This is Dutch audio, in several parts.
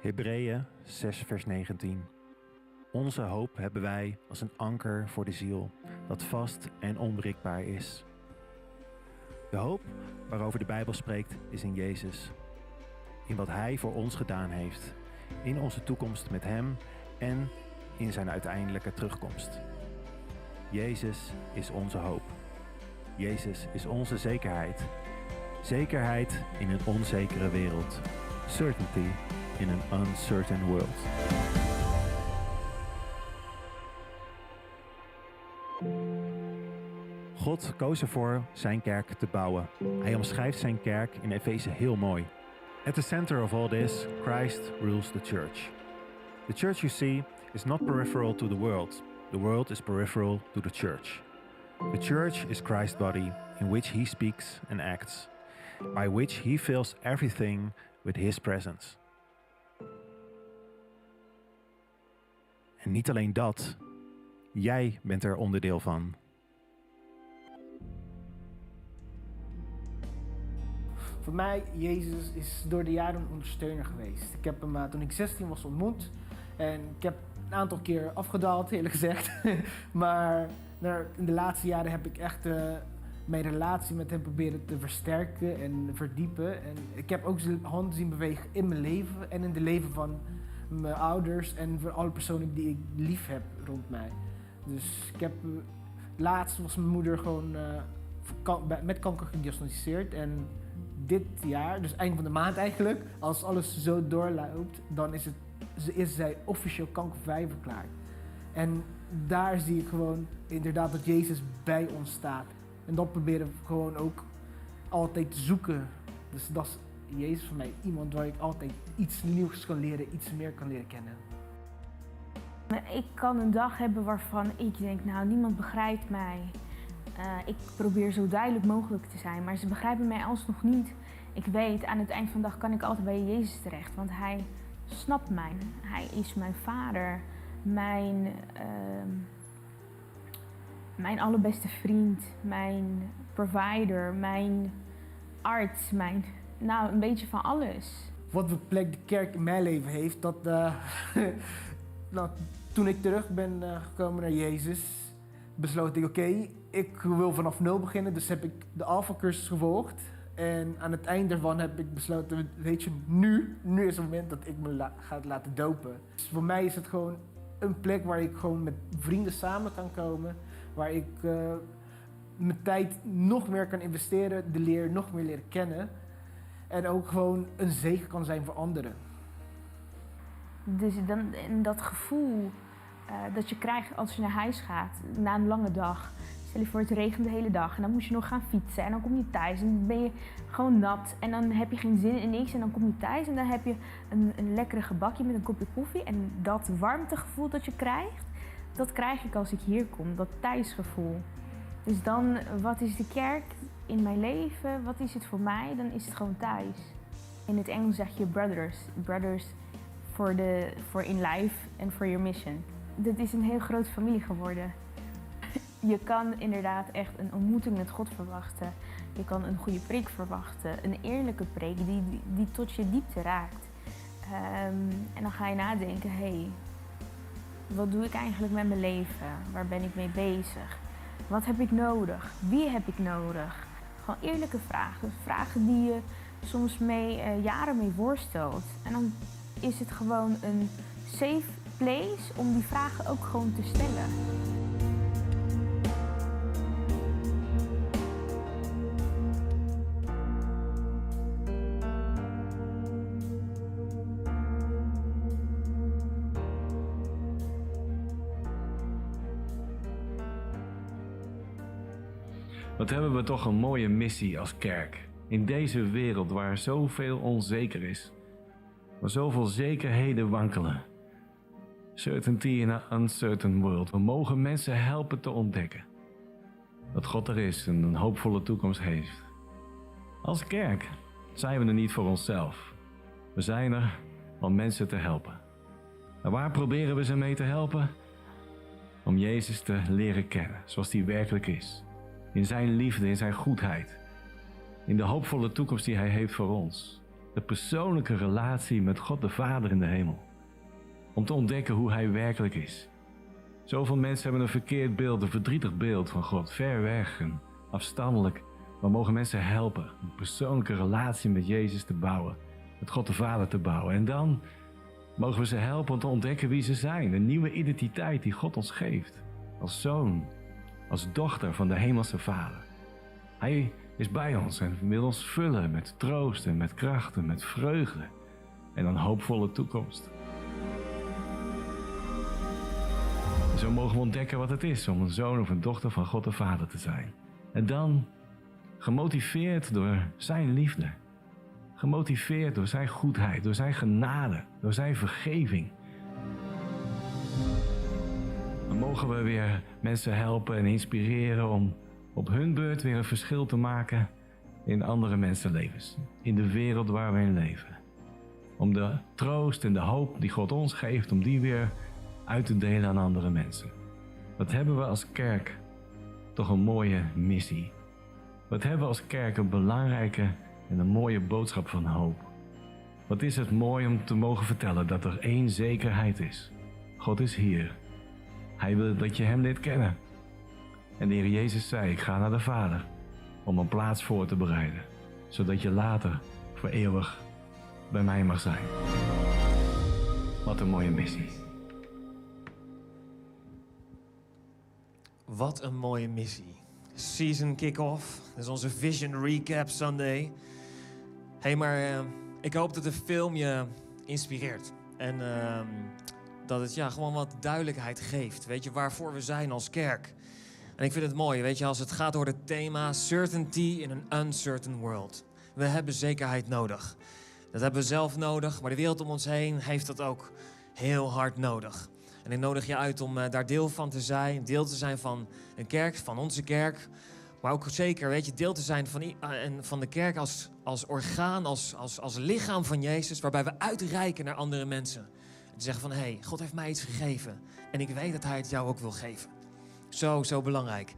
Hebreeën 6, vers 19. Onze hoop hebben wij als een anker voor de ziel, dat vast en onbreekbaar is. De hoop waarover de Bijbel spreekt is in Jezus. In wat Hij voor ons gedaan heeft. In onze toekomst met Hem en in Zijn uiteindelijke terugkomst. Jezus is onze hoop. Jezus is onze zekerheid. Zekerheid in een onzekere wereld. Certainty in an uncertain world. God koos ervoor zijn kerk te bouwen. Hij omschrijft zijn kerk in Efeze heel mooi. At the center of all this, Christ rules the church. The church you see is not peripheral to the world. The world is peripheral to the church. The church is Christ's body in which he speaks and acts, by which he fills everything with his presence. En niet alleen dat, jij bent er onderdeel van. Voor mij, Jezus is door de jaren een ondersteuner geweest. Ik heb hem uh, toen ik 16 was ontmoet. En ik heb een aantal keer afgedaald, eerlijk gezegd. maar in de laatste jaren heb ik echt uh, mijn relatie met hem proberen te versterken en verdiepen. En ik heb ook zijn hand zien bewegen in mijn leven en in het leven van mijn ouders en voor alle personen die ik lief heb rond mij. Dus ik heb, laatst was mijn moeder gewoon uh, met kanker gediagnosticeerd en dit jaar, dus eind van de maand eigenlijk, als alles zo doorloopt, dan is, het, is zij officieel kankervrij verklaard. En daar zie ik gewoon inderdaad dat Jezus bij ons staat. En dat proberen we gewoon ook altijd te zoeken. Dus dat Jezus voor mij iemand waar ik altijd iets nieuws kan leren, iets meer kan leren kennen. Ik kan een dag hebben waarvan ik denk, nou niemand begrijpt mij. Uh, ik probeer zo duidelijk mogelijk te zijn, maar ze begrijpen mij alsnog niet. Ik weet, aan het eind van de dag kan ik altijd bij Jezus terecht, want Hij snapt mij. Hij is mijn vader, mijn, uh, mijn allerbeste vriend, mijn provider, mijn arts, mijn nou, een beetje van alles. Wat voor plek de kerk in mijn leven heeft, dat. Nou, toen ik terug ben uh, gekomen naar Jezus, besloot ik: oké, ik wil vanaf nul beginnen. Dus heb ik de Alpha-cursus gevolgd. En aan het eind daarvan heb ik besloten: weet je, nu, nu is het moment dat ik me la ga laten dopen. Dus voor mij is het gewoon een plek waar ik gewoon met vrienden samen kan komen. Waar ik uh, mijn tijd nog meer kan investeren, de leer nog meer leren kennen. En ook gewoon een zegen kan zijn voor anderen. Dus dan, en dat gevoel uh, dat je krijgt als je naar huis gaat na een lange dag. Stel je voor het regent de hele dag en dan moet je nog gaan fietsen en dan kom je thuis en dan ben je gewoon nat en dan heb je geen zin in niks en dan kom je thuis en dan heb je een, een lekkere gebakje met een kopje koffie en dat warmtegevoel dat je krijgt, dat krijg ik als ik hier kom, dat thuisgevoel. Dus dan, wat is de kerk in mijn leven? Wat is het voor mij? Dan is het gewoon thuis. In het Engels zeg je brothers. Brothers for, the, for in life and for your mission. Dit is een heel grote familie geworden. Je kan inderdaad echt een ontmoeting met God verwachten. Je kan een goede preek verwachten. Een eerlijke preek die, die, tot je diepte raakt. Um, en dan ga je nadenken, hé, hey, wat doe ik eigenlijk met mijn leven? Waar ben ik mee bezig? Wat heb ik nodig? Wie heb ik nodig? Eerlijke vragen. Vragen die je soms mee, uh, jaren mee voorstelt. En dan is het gewoon een safe place om die vragen ook gewoon te stellen. Wat hebben we toch een mooie missie als kerk. In deze wereld waar zoveel onzeker is. Waar zoveel zekerheden wankelen. Certainty in an uncertain world. We mogen mensen helpen te ontdekken. Dat God er is en een hoopvolle toekomst heeft. Als kerk zijn we er niet voor onszelf. We zijn er om mensen te helpen. En waar proberen we ze mee te helpen? Om Jezus te leren kennen zoals hij werkelijk is in zijn liefde, in zijn goedheid, in de hoopvolle toekomst die hij heeft voor ons. de persoonlijke relatie met God de Vader in de hemel. Om te ontdekken hoe Hij werkelijk is. Zoveel mensen hebben een verkeerd beeld, een verdrietig beeld van God, ver weg en afstandelijk. We mogen mensen helpen een persoonlijke relatie met Jezus te bouwen, met God de Vader te bouwen. En dan mogen we ze helpen om te ontdekken wie ze zijn, een nieuwe identiteit die God ons geeft. Als zoon, als dochter van de Hemelse Vader. Hij is bij ons en wil ons vullen met troost en met kracht en met vreugde en een hoopvolle toekomst. Zo mogen we ontdekken wat het is om een zoon of een dochter van God de Vader te zijn. En dan, gemotiveerd door Zijn liefde, gemotiveerd door Zijn goedheid, door Zijn genade, door Zijn vergeving, dan mogen we weer mensen helpen en inspireren om op hun beurt weer een verschil te maken in andere mensenlevens, in de wereld waar we in leven. Om de troost en de hoop die God ons geeft, om die weer uit te delen aan andere mensen. Wat hebben we als kerk toch een mooie missie. Wat hebben we als kerk een belangrijke en een mooie boodschap van hoop. Wat is het mooi om te mogen vertellen dat er één zekerheid is. God is hier. Hij wil dat je Hem leert kennen. En de Heer Jezus zei, ik ga naar de Vader om een plaats voor te bereiden. Zodat je later voor eeuwig bij mij mag zijn. Wat een mooie missie. Wat een mooie missie. Season kick-off. Dat is onze Vision Recap Sunday. hey, maar uh, ik hoop dat de film je inspireert. En uh, dat het ja, gewoon wat duidelijkheid geeft. Weet je, waarvoor we zijn als kerk. En ik vind het mooi, weet je, als het gaat over het thema certainty in an uncertain world. We hebben zekerheid nodig. Dat hebben we zelf nodig, maar de wereld om ons heen heeft dat ook heel hard nodig. En ik nodig je uit om uh, daar deel van te zijn, deel te zijn van een kerk, van onze kerk. Maar ook zeker, weet je, deel te zijn van, uh, van de kerk als, als orgaan, als, als, als lichaam van Jezus, waarbij we uitreiken naar andere mensen. Te zeggen van, hé, hey, God heeft mij iets gegeven. En ik weet dat Hij het jou ook wil geven. Zo, zo belangrijk.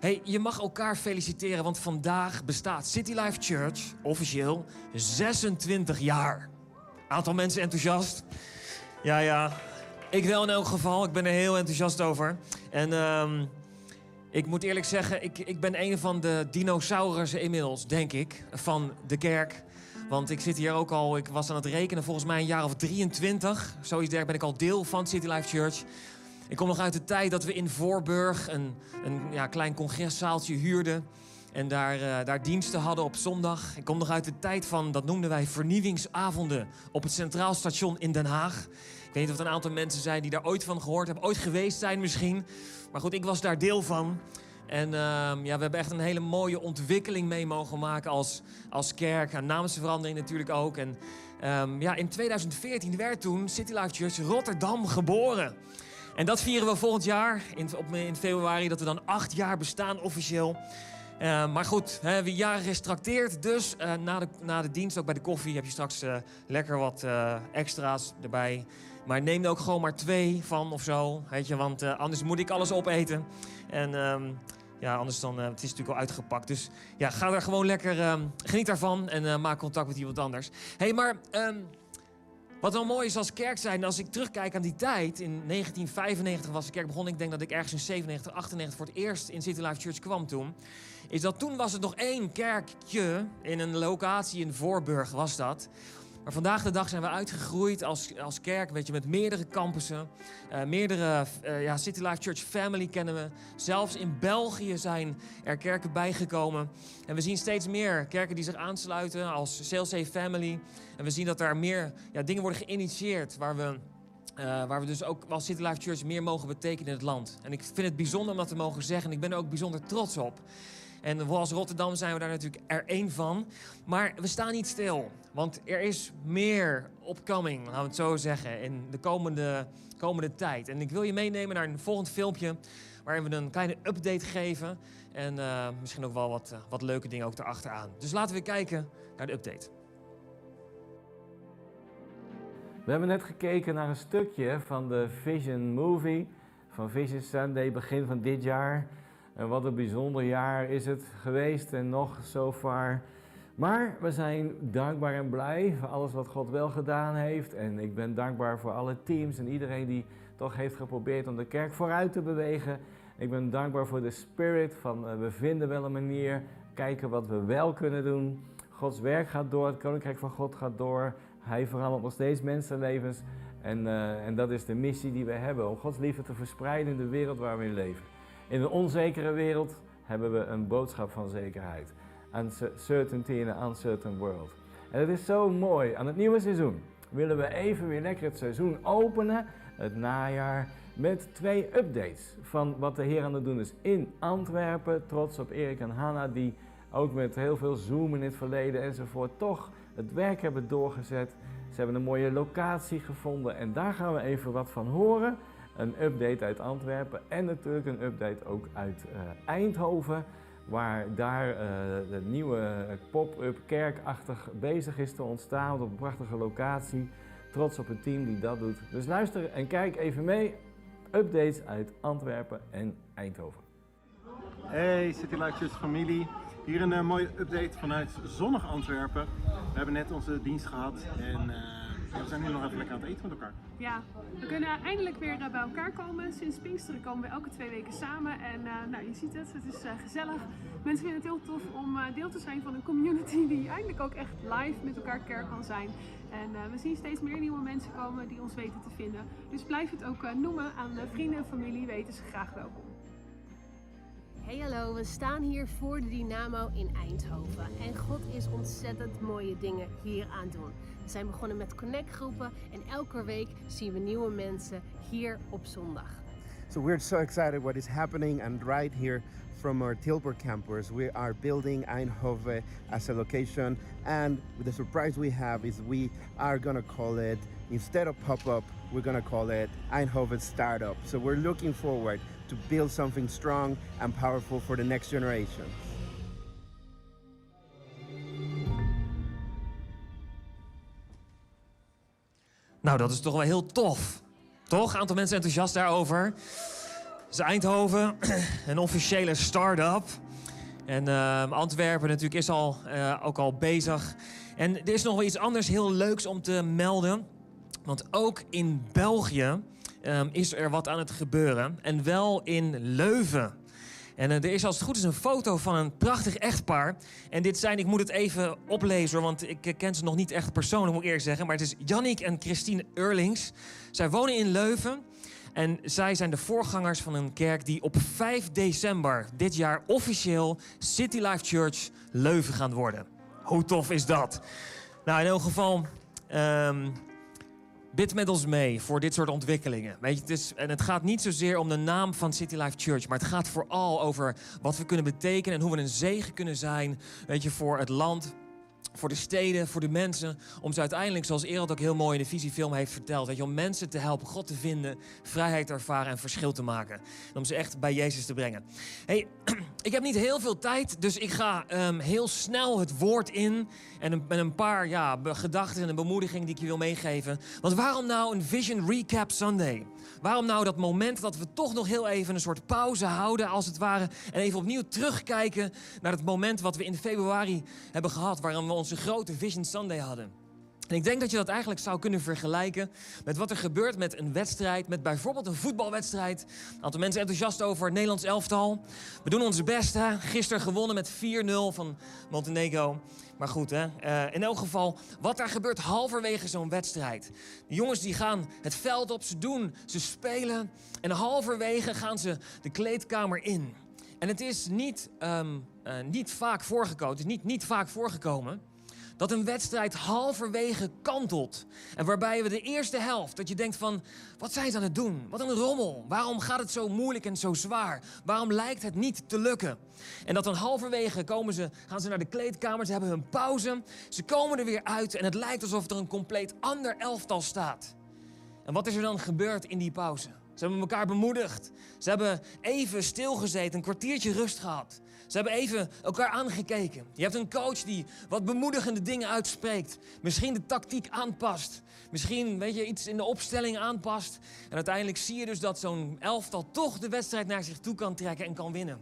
Hey, je mag elkaar feliciteren, want vandaag bestaat City Life Church officieel 26 jaar. Aantal mensen enthousiast? Ja, ja. Ik wel in elk geval. Ik ben er heel enthousiast over. En um, ik moet eerlijk zeggen, ik, ik ben een van de dinosaurussen inmiddels, denk ik, van de kerk. Want ik zit hier ook al, ik was aan het rekenen, volgens mij een jaar of 23. Zoiets dergelijks ben ik al deel van City Life Church. Ik kom nog uit de tijd dat we in Voorburg een, een ja, klein congresszaaltje huurden. En daar, uh, daar diensten hadden op zondag. Ik kom nog uit de tijd van, dat noemden wij vernieuwingsavonden op het Centraal Station in Den Haag. Ik weet niet of er een aantal mensen zijn die daar ooit van gehoord hebben, ooit geweest zijn misschien. Maar goed, ik was daar deel van. En uh, ja, we hebben echt een hele mooie ontwikkeling mee mogen maken als, als kerk. Een naamsverandering natuurlijk ook. En um, ja, in 2014 werd toen City Life Church Rotterdam geboren. En dat vieren we volgend jaar, in, op, in februari, dat we dan acht jaar bestaan officieel. Uh, maar goed, hè, wie trakteert. Dus uh, na, de, na de dienst, ook bij de koffie, heb je straks uh, lekker wat extra's erbij. Maar neem er ook gewoon maar twee van of zo. Weet je, want anders moet ik alles opeten. En ja, anders dan, het is natuurlijk al uitgepakt. Dus ja, ga er gewoon lekker, um, geniet daarvan en maak contact met iemand anders. Hey, maar... Um, wat wel mooi is als kerk zijn, als ik terugkijk aan die tijd, in 1995 was de kerk begonnen. Ik denk dat ik ergens in 97, 98 voor het eerst in City Life Church kwam toen. Is dat toen was het nog één kerkje in een locatie in Voorburg was dat. Maar vandaag de dag zijn we uitgegroeid als, als kerk, weet je, met meerdere campussen. Uh, meerdere uh, ja, City Life Church Family kennen we. Zelfs in België zijn er kerken bijgekomen. En we zien steeds meer kerken die zich aansluiten als CLC Family. En we zien dat er meer ja, dingen worden geïnitieerd waar we... Uh, waar we dus ook als City Life Church meer mogen betekenen in het land. En ik vind het bijzonder om dat te mogen zeggen. En ik ben er ook bijzonder trots op. En als Rotterdam zijn we daar natuurlijk er één van. Maar we staan niet stil. Want er is meer upcoming, laten we het zo zeggen, in de komende, komende tijd. En ik wil je meenemen naar een volgend filmpje. Waarin we een kleine update geven. En uh, misschien ook wel wat, uh, wat leuke dingen ook erachteraan. Dus laten we kijken naar de update. We hebben net gekeken naar een stukje van de Vision Movie. Van Vision Sunday, begin van dit jaar. En wat een bijzonder jaar is het geweest en nog so far. Maar we zijn dankbaar en blij voor alles wat God wel gedaan heeft. En ik ben dankbaar voor alle teams en iedereen die toch heeft geprobeerd om de kerk vooruit te bewegen. Ik ben dankbaar voor de spirit van uh, we vinden wel een manier, kijken wat we wel kunnen doen. Gods werk gaat door, het koninkrijk van God gaat door. Hij verandert nog steeds mensenlevens. En, uh, en dat is de missie die we hebben, om Gods liefde te verspreiden in de wereld waar we in leven. In een onzekere wereld hebben we een boodschap van zekerheid. Uncertainty in an uncertain world. En het is zo mooi. Aan het nieuwe seizoen willen we even weer lekker het seizoen openen, het najaar, met twee updates van wat de Heer aan het doen is in Antwerpen. Trots op Erik en Hanna, die ook met heel veel Zoom in het verleden enzovoort toch het werk hebben doorgezet. Ze hebben een mooie locatie gevonden en daar gaan we even wat van horen. Een update uit Antwerpen en natuurlijk een update ook uit uh, Eindhoven. Waar daar uh, de nieuwe pop-up kerkachtig bezig is te ontstaan op een prachtige locatie. Trots op het team die dat doet. Dus luister en kijk even mee. Updates uit Antwerpen en Eindhoven. Hey City Life familie. Hier een uh, mooie update vanuit zonnig Antwerpen. We hebben net onze dienst gehad en we zijn nu nog even lekker aan het eten met elkaar. Ja, we kunnen eindelijk weer uh, bij elkaar komen. Sinds Pinksteren komen we elke twee weken samen. En nou, je ziet het, het is gezellig. Mensen vinden het heel tof om deel te zijn van een community die eindelijk ook echt live met elkaar kerk kan zijn. En we zien steeds meer nieuwe mensen komen die ons weten te vinden. Dus blijf het ook noemen aan vrienden en familie, weten ze graag welkom. Hey hallo, we staan hier voor de Dynamo in Eindhoven. En God is ontzettend mooie dingen hier aan doen. We zijn begonnen met connectgroepen en elke week zien we nieuwe mensen hier op zondag. So we're so excited what is happening and right here from our Tilburg campus we are building Eindhoven as a location and the surprise we have is we are gonna call it instead of pop-up we're gonna call it Eindhoven Startup. So we're looking forward to build something strong and powerful for the next generation. Nou, dat is toch wel heel tof. Toch? Aantal mensen enthousiast daarover. Is Eindhoven, een officiële start-up. En uh, Antwerpen natuurlijk is al, uh, ook al bezig. En er is nog wel iets anders heel leuks om te melden. Want ook in België um, is er wat aan het gebeuren. En wel in Leuven. En uh, er is als het goed is een foto van een prachtig echtpaar. En dit zijn, ik moet het even oplezen, want ik ken ze nog niet echt persoonlijk, moet ik eerlijk zeggen. Maar het is Jannik en Christine Eurlings. Zij wonen in Leuven. En zij zijn de voorgangers van een kerk die op 5 december dit jaar officieel City Life Church Leuven gaan worden. Hoe tof is dat? Nou, in elk geval. Um, Bid met ons mee voor dit soort ontwikkelingen. Weet je, het is, en het gaat niet zozeer om de naam van City Life Church, maar het gaat vooral over wat we kunnen betekenen en hoe we een zegen kunnen zijn, weet je, voor het land, voor de steden, voor de mensen. Om ze uiteindelijk, zoals Erod ook heel mooi in de visiefilm heeft verteld, weet je, om mensen te helpen God te vinden, vrijheid te ervaren en verschil te maken. En om ze echt bij Jezus te brengen. Hey, ik heb niet heel veel tijd, dus ik ga um, heel snel het woord in. En een, een paar ja, gedachten en een bemoediging die ik je wil meegeven. Want waarom nou een Vision Recap Sunday? Waarom nou dat moment dat we toch nog heel even een soort pauze houden, als het ware. En even opnieuw terugkijken naar het moment wat we in februari hebben gehad. Waarin we onze grote Vision Sunday hadden. En ik denk dat je dat eigenlijk zou kunnen vergelijken met wat er gebeurt met een wedstrijd, met bijvoorbeeld een voetbalwedstrijd. Een aantal mensen enthousiast over het Nederlands elftal. We doen onze best, hè? Gisteren gewonnen met 4-0 van Montenegro. Maar goed, hè? Uh, in elk geval, wat daar gebeurt halverwege zo'n wedstrijd. De jongens die gaan het veld op, ze doen, ze spelen. En halverwege gaan ze de kleedkamer in. En het is niet, um, uh, niet vaak voorgekomen. Het is niet, niet vaak voorgekomen dat een wedstrijd halverwege kantelt. En waarbij we de eerste helft, dat je denkt van, wat zijn ze aan het doen? Wat een rommel. Waarom gaat het zo moeilijk en zo zwaar? Waarom lijkt het niet te lukken? En dat dan halverwege komen ze, gaan ze naar de kleedkamer, ze hebben hun pauze. Ze komen er weer uit en het lijkt alsof er een compleet ander elftal staat. En wat is er dan gebeurd in die pauze? Ze hebben elkaar bemoedigd. Ze hebben even stilgezeten, een kwartiertje rust gehad. Ze hebben even elkaar aangekeken. Je hebt een coach die wat bemoedigende dingen uitspreekt. Misschien de tactiek aanpast. Misschien, weet je, iets in de opstelling aanpast. En uiteindelijk zie je dus dat zo'n elftal toch de wedstrijd naar zich toe kan trekken en kan winnen.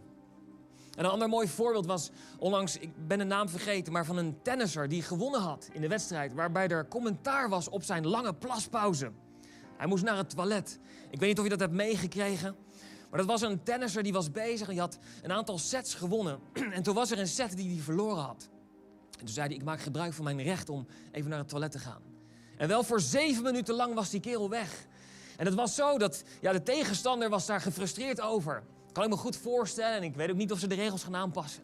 En een ander mooi voorbeeld was onlangs, ik ben de naam vergeten, maar van een tennisser die gewonnen had in de wedstrijd, waarbij er commentaar was op zijn lange plaspauze. Hij moest naar het toilet. Ik weet niet of je dat hebt meegekregen. Maar dat was een tennisser die was bezig en die had een aantal sets gewonnen. En toen was er een set die hij verloren had. En toen zei hij, ik maak gebruik van mijn recht om even naar het toilet te gaan. En wel voor zeven minuten lang was die kerel weg. En het was zo dat ja, de tegenstander was daar gefrustreerd over. Kan ik me goed voorstellen en ik weet ook niet of ze de regels gaan aanpassen.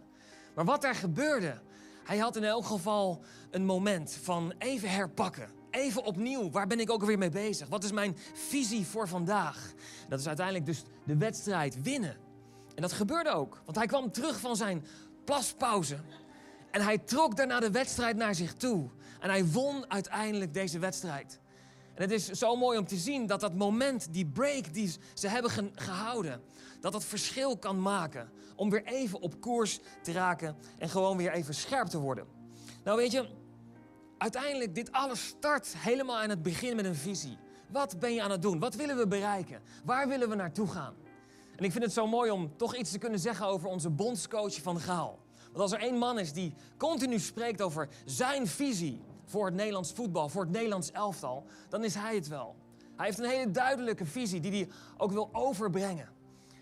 Maar wat er gebeurde, hij had in elk geval een moment van even herpakken. Even opnieuw, waar ben ik ook alweer mee bezig? Wat is mijn visie voor vandaag? Dat is uiteindelijk dus de wedstrijd winnen. En dat gebeurde ook, want hij kwam terug van zijn plaspauze. En hij trok daarna de wedstrijd naar zich toe. En hij won uiteindelijk deze wedstrijd. En het is zo mooi om te zien dat dat moment, die break die ze hebben ge gehouden, dat dat verschil kan maken. Om weer even op koers te raken en gewoon weer even scherp te worden. Nou weet je, uiteindelijk dit alles start helemaal aan het begin met een visie. Wat ben je aan het doen? Wat willen we bereiken? Waar willen we naartoe gaan? En ik vind het zo mooi om toch iets te kunnen zeggen over onze bondscoach van Gaal. Want als er één man is die continu spreekt over zijn visie voor het Nederlands voetbal, voor het Nederlands elftal, dan is hij het wel. Hij heeft een hele duidelijke visie die hij ook wil overbrengen.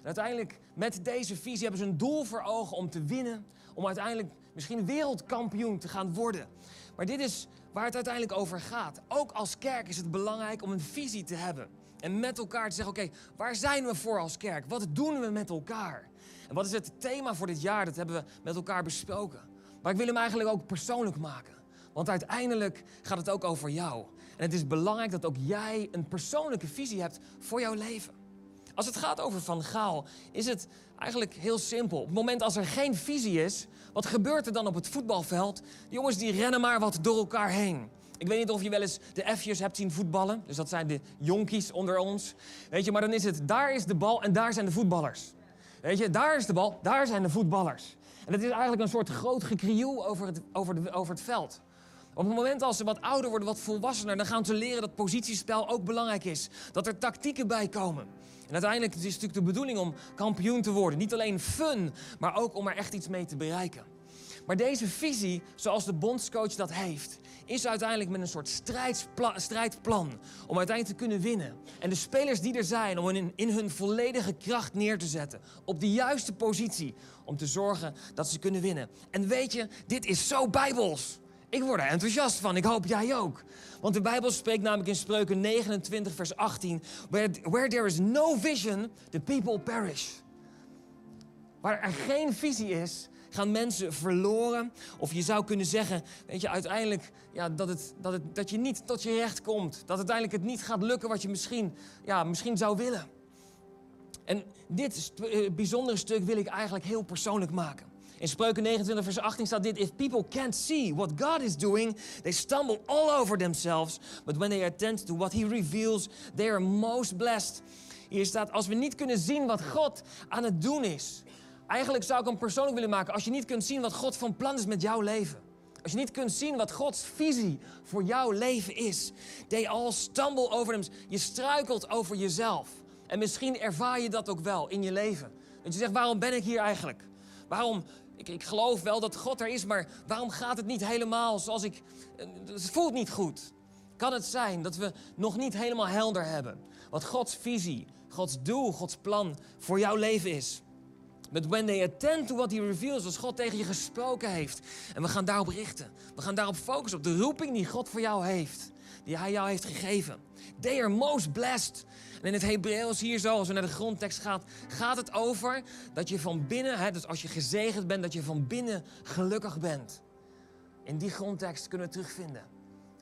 Uiteindelijk met deze visie hebben ze een doel voor ogen om te winnen, om uiteindelijk misschien wereldkampioen te gaan worden. Maar dit is waar het uiteindelijk over gaat. Ook als kerk is het belangrijk om een visie te hebben. En met elkaar te zeggen, oké, waar zijn we voor als kerk? Wat doen we met elkaar? En wat is het thema voor dit jaar? Dat hebben we met elkaar besproken. Maar ik wil hem eigenlijk ook persoonlijk maken. Want uiteindelijk gaat het ook over jou. En het is belangrijk dat ook jij een persoonlijke visie hebt voor jouw leven. Als het gaat over Van Gaal, is het eigenlijk heel simpel. Op het moment als er geen visie is, wat gebeurt er dan op het voetbalveld? Jongens die rennen maar wat door elkaar heen. Ik weet niet of je wel eens de F'jes hebt zien voetballen. Dus dat zijn de jonkies onder ons. Weet je, maar dan is het, daar is de bal en daar zijn de voetballers. Weet je, daar is de bal, daar zijn de voetballers. En het is eigenlijk een soort groot gekrioel over het, over, de, over het veld. Op het moment als ze wat ouder worden, wat volwassener, dan gaan ze leren dat positiespel ook belangrijk is. Dat er tactieken bij komen. En uiteindelijk is het natuurlijk de bedoeling om kampioen te worden. Niet alleen fun, maar ook om er echt iets mee te bereiken. Maar deze visie, zoals de bondscoach dat heeft, is uiteindelijk met een soort strijdplan om uiteindelijk te kunnen winnen. En de spelers die er zijn, om in, in hun volledige kracht neer te zetten. Op de juiste positie, om te zorgen dat ze kunnen winnen. En weet je, dit is zo bijbels. Ik word er enthousiast van. Ik hoop jij ook. Want de Bijbel spreekt namelijk in Spreuken 29, vers 18: Where, where there is no vision, the people perish. Waar er geen visie is, gaan mensen verloren. Of je zou kunnen zeggen, weet je, uiteindelijk ja, dat, het, dat, het, dat je niet tot je recht komt. Dat uiteindelijk het niet gaat lukken wat je misschien, ja, misschien zou willen. En dit eh, bijzondere stuk wil ik eigenlijk heel persoonlijk maken. In Spreuken 29, vers 18 staat dit: If people can't see what God is doing, they stumble all over themselves. But when they attend to what He reveals, they are most blessed. Hier staat: Als we niet kunnen zien wat God aan het doen is. Eigenlijk zou ik hem persoonlijk willen maken. Als je niet kunt zien wat God van plan is met jouw leven. Als je niet kunt zien wat Gods visie voor jouw leven is. They all stumble over them. Je struikelt over jezelf. En misschien ervaar je dat ook wel in je leven. Dat je zegt, waarom ben ik hier eigenlijk? Waarom ik, ik geloof wel dat God er is, maar waarom gaat het niet helemaal zoals ik. Het voelt niet goed. Kan het zijn dat we nog niet helemaal helder hebben wat Gods visie, Gods doel, Gods plan voor jouw leven is? But when they attend to what he reveals, als God tegen je gesproken heeft. En we gaan daarop richten. We gaan daarop focussen, op de roeping die God voor jou heeft. Die hij jou heeft gegeven. They are most blessed. En in het Hebreeuws hier zo, als we naar de grondtekst gaan, gaat het over dat je van binnen, hè, dus als je gezegend bent, dat je van binnen gelukkig bent. In die grondtekst kunnen we terugvinden.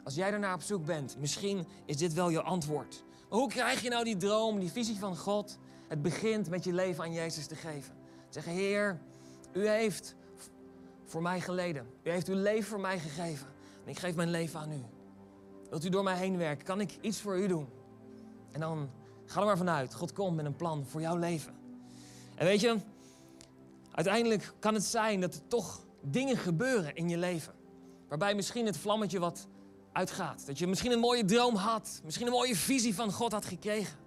Als jij daarnaar op zoek bent, misschien is dit wel je antwoord. Maar hoe krijg je nou die droom, die visie van God? Het begint met je leven aan Jezus te geven. Zeggen, Heer, u heeft voor mij geleden. U heeft uw leven voor mij gegeven. En ik geef mijn leven aan u. Wilt u door mij heen werken? Kan ik iets voor u doen? En dan ga er maar vanuit. God komt met een plan voor jouw leven. En weet je, uiteindelijk kan het zijn dat er toch dingen gebeuren in je leven. Waarbij misschien het vlammetje wat uitgaat. Dat je misschien een mooie droom had. Misschien een mooie visie van God had gekregen.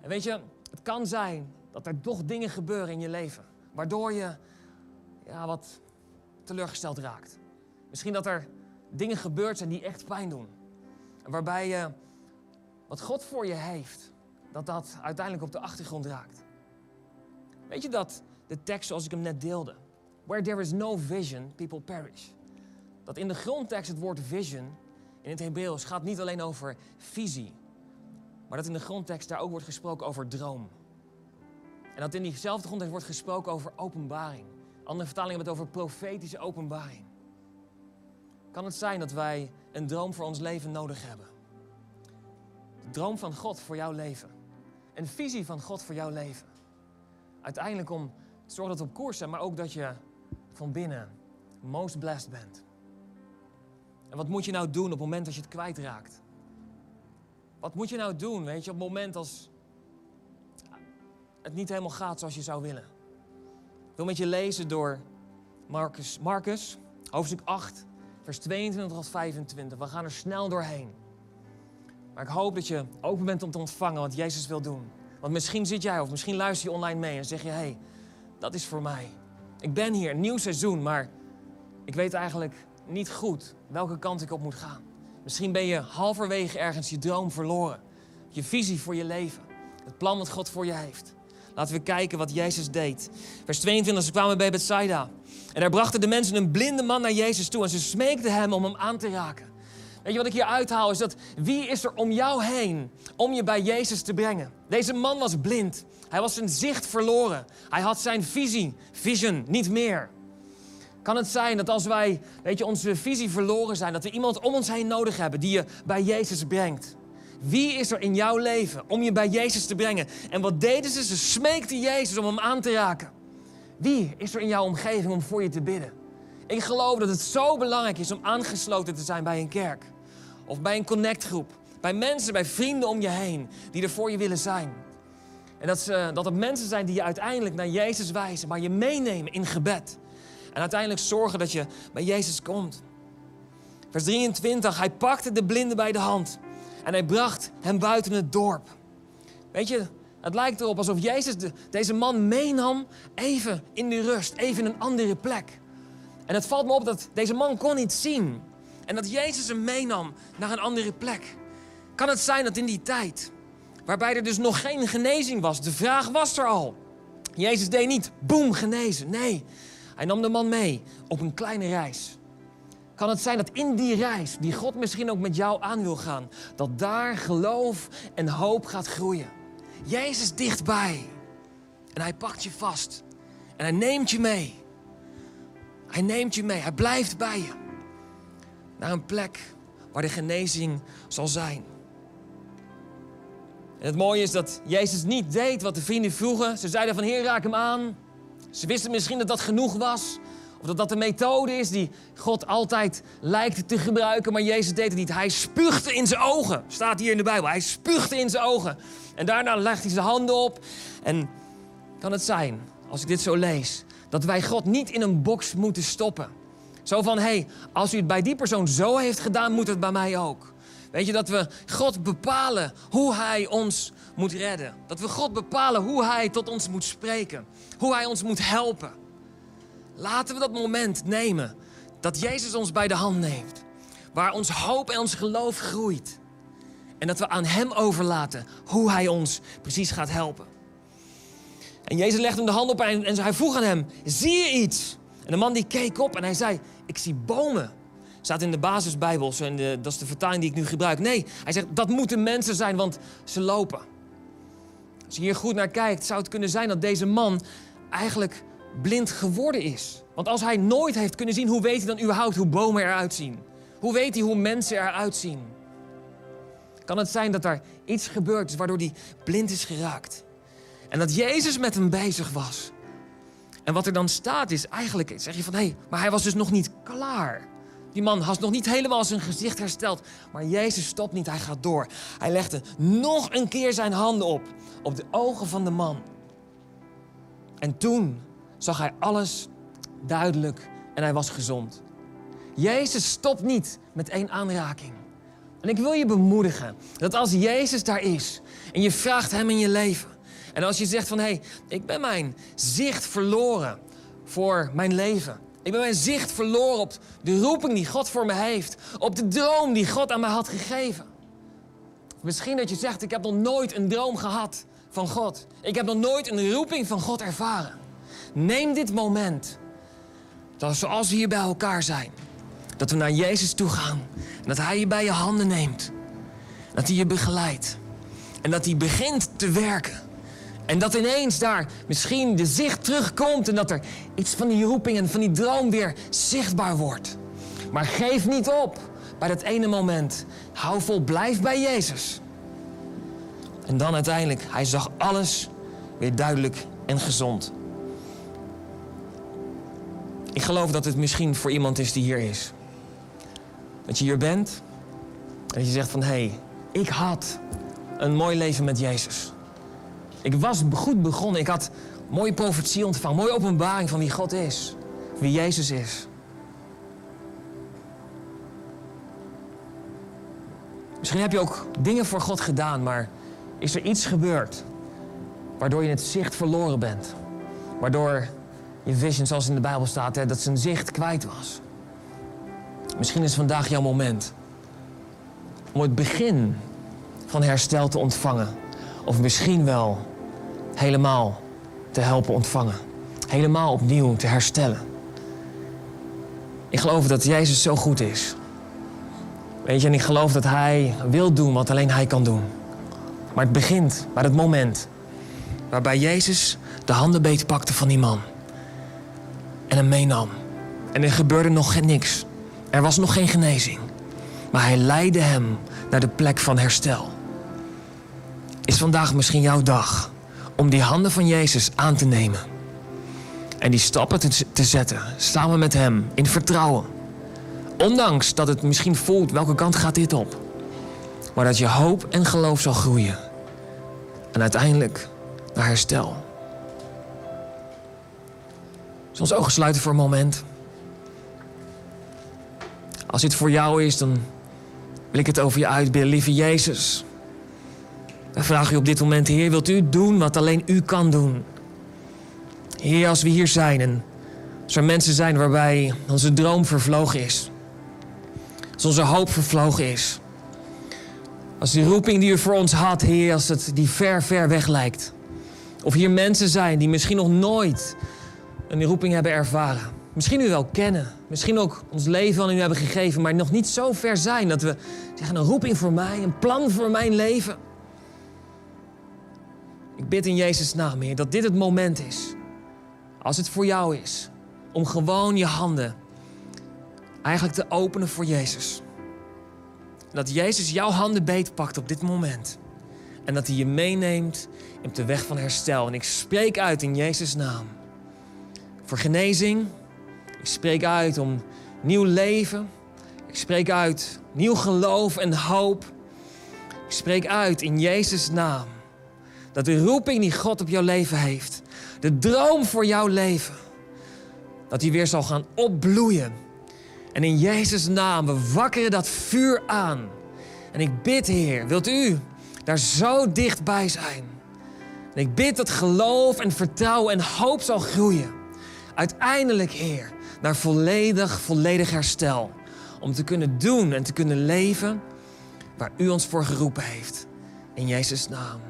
En weet je, het kan zijn dat er toch dingen gebeuren in je leven. waardoor je ja, wat teleurgesteld raakt. Misschien dat er dingen gebeurd zijn die echt pijn doen. En waarbij je wat God voor je heeft, dat dat uiteindelijk op de achtergrond raakt. Weet je dat de tekst zoals ik hem net deelde, where there is no vision, people perish. Dat in de grondtekst het woord vision in het Hebreeuws gaat niet alleen over visie, maar dat in de grondtekst daar ook wordt gesproken over droom. En dat in diezelfde grondtekst wordt gesproken over openbaring. Andere vertalingen hebben het over profetische openbaring. Kan het zijn dat wij een droom voor ons leven nodig hebben? Droom van God voor jouw leven. Een visie van God voor jouw leven. Uiteindelijk om te zorgen dat we op koers zijn, maar ook dat je van binnen most blessed bent. En wat moet je nou doen op het moment dat je het kwijtraakt? Wat moet je nou doen, weet je, op het moment als het niet helemaal gaat zoals je zou willen? Ik wil met je lezen door Marcus, Marcus hoofdstuk 8, vers 22 tot 25. We gaan er snel doorheen. Maar ik hoop dat je open bent om te ontvangen wat Jezus wil doen. Want misschien zit jij of misschien luister je online mee en zeg je: hé, hey, dat is voor mij. Ik ben hier, een nieuw seizoen, maar ik weet eigenlijk niet goed welke kant ik op moet gaan. Misschien ben je halverwege ergens je droom verloren. Je visie voor je leven. Het plan wat God voor je heeft. Laten we kijken wat Jezus deed. Vers 22, ze kwamen bij Bethsaida. En daar brachten de mensen een blinde man naar Jezus toe. En ze smeekten hem om hem aan te raken. Weet je wat ik hier uithaal? Is dat wie is er om jou heen om je bij Jezus te brengen? Deze man was blind. Hij was zijn zicht verloren. Hij had zijn visie, vision, niet meer. Kan het zijn dat als wij, weet je, onze visie verloren zijn, dat we iemand om ons heen nodig hebben die je bij Jezus brengt? Wie is er in jouw leven om je bij Jezus te brengen? En wat deden ze? Ze smeekten Jezus om hem aan te raken. Wie is er in jouw omgeving om voor je te bidden? Ik geloof dat het zo belangrijk is om aangesloten te zijn bij een kerk. Of bij een connectgroep. Bij mensen, bij vrienden om je heen die er voor je willen zijn. En dat, ze, dat het mensen zijn die je uiteindelijk naar Jezus wijzen, maar je meenemen in gebed. En uiteindelijk zorgen dat je bij Jezus komt. Vers 23, hij pakte de blinde bij de hand en hij bracht hem buiten het dorp. Weet je, het lijkt erop alsof Jezus de, deze man meenam even in de rust, even in een andere plek. En het valt me op dat deze man kon niet zien. En dat Jezus hem meenam naar een andere plek. Kan het zijn dat in die tijd, waarbij er dus nog geen genezing was, de vraag was er al. Jezus deed niet, boem, genezen. Nee, hij nam de man mee op een kleine reis. Kan het zijn dat in die reis, die God misschien ook met jou aan wil gaan, dat daar geloof en hoop gaat groeien? Jezus dichtbij. En hij pakt je vast. En hij neemt je mee. Hij neemt je mee. Hij blijft bij je. Naar een plek waar de genezing zal zijn. En het mooie is dat Jezus niet deed wat de vrienden vroegen. Ze zeiden van Heer, raak hem aan. Ze wisten misschien dat dat genoeg was. Of dat dat de methode is die God altijd lijkt te gebruiken. Maar Jezus deed het niet. Hij spuugde in zijn ogen. Staat hier in de Bijbel. Hij spuugde in zijn ogen. En daarna legt hij zijn handen op. En kan het zijn, als ik dit zo lees, dat wij God niet in een box moeten stoppen. Zo van, hé, hey, als u het bij die persoon zo heeft gedaan, moet het bij mij ook. Weet je, dat we God bepalen hoe Hij ons moet redden. Dat we God bepalen hoe Hij tot ons moet spreken. Hoe Hij ons moet helpen. Laten we dat moment nemen dat Jezus ons bij de hand neemt. Waar ons hoop en ons geloof groeit. En dat we aan Hem overlaten hoe Hij ons precies gaat helpen. En Jezus legde hem de hand op en, en hij vroeg aan hem, zie je iets? En de man die keek op en hij zei, ik zie bomen. Staat in de basisbijbel, de, dat is de vertaling die ik nu gebruik. Nee, hij zegt, dat moeten mensen zijn, want ze lopen. Als je hier goed naar kijkt, zou het kunnen zijn dat deze man eigenlijk blind geworden is. Want als hij nooit heeft kunnen zien, hoe weet hij dan überhaupt hoe bomen eruit zien? Hoe weet hij hoe mensen eruit zien? Kan het zijn dat er iets gebeurd is waardoor hij blind is geraakt? En dat Jezus met hem bezig was. En wat er dan staat is eigenlijk, zeg je van hé, hey, maar hij was dus nog niet klaar. Die man had nog niet helemaal zijn gezicht hersteld. Maar Jezus stopt niet, hij gaat door. Hij legde nog een keer zijn handen op, op de ogen van de man. En toen zag hij alles duidelijk en hij was gezond. Jezus stopt niet met één aanraking. En ik wil je bemoedigen dat als Jezus daar is en je vraagt Hem in je leven En als je zegt van hé, hey, ik ben mijn zicht verloren voor mijn leven. Ik ben mijn zicht verloren op de roeping die God voor me heeft. Op de droom die God aan mij had gegeven. Misschien dat je zegt, ik heb nog nooit een droom gehad van God. Ik heb nog nooit een roeping van God ervaren. Neem dit moment, dat zoals we hier bij elkaar zijn, dat we naar Jezus toe gaan. En dat Hij je bij je handen neemt. Dat Hij je begeleidt. En dat Hij begint te werken. En dat ineens daar misschien de zicht terugkomt en dat er iets van die roeping en van die droom weer zichtbaar wordt. Maar geef niet op bij dat ene moment. Hou vol, blijf bij Jezus. En dan uiteindelijk, hij zag alles weer duidelijk en gezond. Ik geloof dat het misschien voor iemand is die hier is. Dat je hier bent en dat je zegt van hé, hey, ik had een mooi leven met Jezus. Ik was goed begonnen. Ik had mooie profetie ontvangen, mooie openbaring van wie God is, wie Jezus is. Misschien heb je ook dingen voor God gedaan, maar is er iets gebeurd waardoor je het zicht verloren bent? Waardoor je vision, zoals in de Bijbel staat, dat zijn zicht kwijt was. Misschien is vandaag jouw moment om het begin van herstel te ontvangen. Of misschien wel helemaal te helpen ontvangen. Helemaal opnieuw te herstellen. Ik geloof dat Jezus zo goed is. Weet je, en ik geloof dat Hij wil doen wat alleen Hij kan doen. Maar het begint bij het moment waarbij Jezus de handen beet pakte van die man. En hem meenam. En er gebeurde nog niks. Er was nog geen genezing. Maar hij leidde hem naar de plek van herstel. Is vandaag misschien jouw dag om die handen van Jezus aan te nemen. En die stappen te, te zetten, samen met Hem, in vertrouwen. Ondanks dat het misschien voelt, welke kant gaat dit op? Maar dat je hoop en geloof zal groeien. En uiteindelijk naar herstel. Zullen ons ogen sluiten voor een moment? Als dit voor jou is, dan wil ik het over je uitbidden. Lieve Jezus, dan vraag u op dit moment, Heer, wilt u doen wat alleen u kan doen? Heer, als we hier zijn en als er mensen zijn waarbij onze droom vervlogen is. Als onze hoop vervlogen is. Als die roeping die u voor ons had, Heer, als het die ver, ver weg lijkt. Of hier mensen zijn die misschien nog nooit een roeping hebben ervaren. Misschien u wel kennen. Misschien ook ons leven aan u hebben gegeven, maar nog niet zo ver zijn dat we zeggen: een roeping voor mij, een plan voor mijn leven. Ik bid in Jezus' naam, Heer, dat dit het moment is. Als het voor jou is. Om gewoon je handen eigenlijk te openen voor Jezus. Dat Jezus jouw handen beetpakt op dit moment. En dat hij je meeneemt op de weg van herstel. En ik spreek uit in Jezus' naam. Voor genezing. Ik spreek uit om nieuw leven. Ik spreek uit nieuw geloof en hoop. Ik spreek uit in Jezus' naam dat de roeping die God op jouw leven heeft, de droom voor jouw leven, dat die weer zal gaan opbloeien. En in Jezus' naam, we wakkeren dat vuur aan. En ik bid, Heer, wilt u daar zo dichtbij zijn? En ik bid dat geloof en vertrouwen en hoop zal groeien. Uiteindelijk, Heer, naar volledig, volledig herstel. Om te kunnen doen en te kunnen leven waar u ons voor geroepen heeft. In Jezus' naam.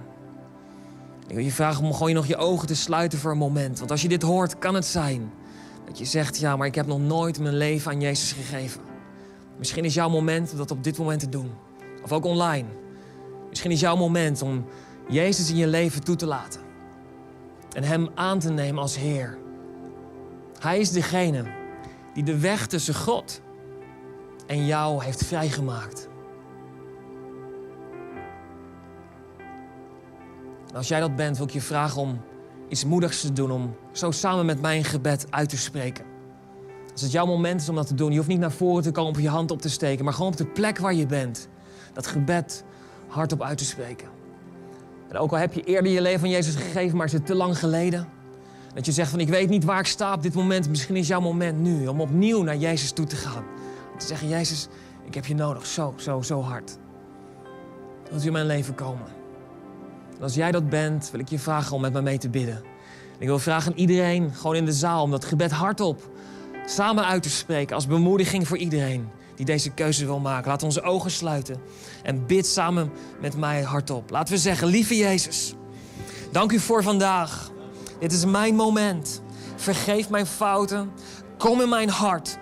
Je vragen om gewoon nog je ogen te sluiten voor een moment. Want als je dit hoort, kan het zijn dat je zegt: Ja, maar ik heb nog nooit mijn leven aan Jezus gegeven. Misschien is jouw moment om dat op dit moment te doen. Of ook online. Misschien is jouw moment om Jezus in je leven toe te laten. En Hem aan te nemen als Heer. Hij is degene die de weg tussen God en jou heeft vrijgemaakt. Als jij dat bent, wil ik je vragen om iets moedigs te doen. Om zo samen met mij een gebed uit te spreken. Als het jouw moment is om dat te doen, je hoeft niet naar voren te komen of je hand op te steken. Maar gewoon op de plek waar je bent. Dat gebed hardop uit te spreken. En ook al heb je eerder je leven aan Jezus gegeven, maar is het te lang geleden. Dat je zegt van ik weet niet waar ik sta op dit moment. Misschien is jouw moment nu om opnieuw naar Jezus toe te gaan. Om te zeggen, Jezus, ik heb je nodig. Zo, zo, zo hard. Wilt u in mijn leven komen? En als jij dat bent, wil ik je vragen om met mij mee te bidden. Ik wil vragen aan iedereen, gewoon in de zaal, om dat gebed hardop samen uit te spreken als bemoediging voor iedereen die deze keuze wil maken. Laat onze ogen sluiten en bid samen met mij hardop. Laten we zeggen, lieve Jezus, dank u voor vandaag. Dit is mijn moment. Vergeef mijn fouten. Kom in mijn hart.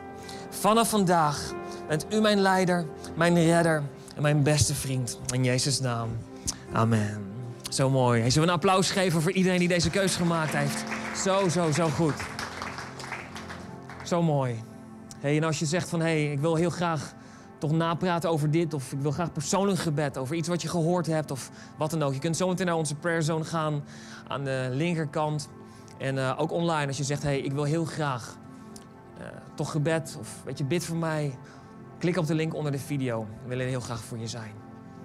Vanaf vandaag bent u mijn leider, mijn redder en mijn beste vriend. In Jezus' naam. Amen. Zo mooi. Hey, zullen we een applaus geven voor iedereen die deze keuze gemaakt heeft? Zo, zo, zo goed. Zo mooi. Hey, en als je zegt van, hé, hey, ik wil heel graag toch napraten over dit... of ik wil graag persoonlijk gebed over iets wat je gehoord hebt of wat dan ook. Je kunt zo meteen naar onze prayerzone gaan aan de linkerkant. En uh, ook online als je zegt, hé, hey, ik wil heel graag uh, toch gebed... of weet je, bid voor mij. Klik op de link onder de video. We willen heel graag voor je zijn.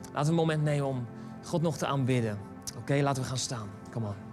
Laten we een moment nemen om God nog te aanbidden. Oké, laten we gaan staan. Kom on.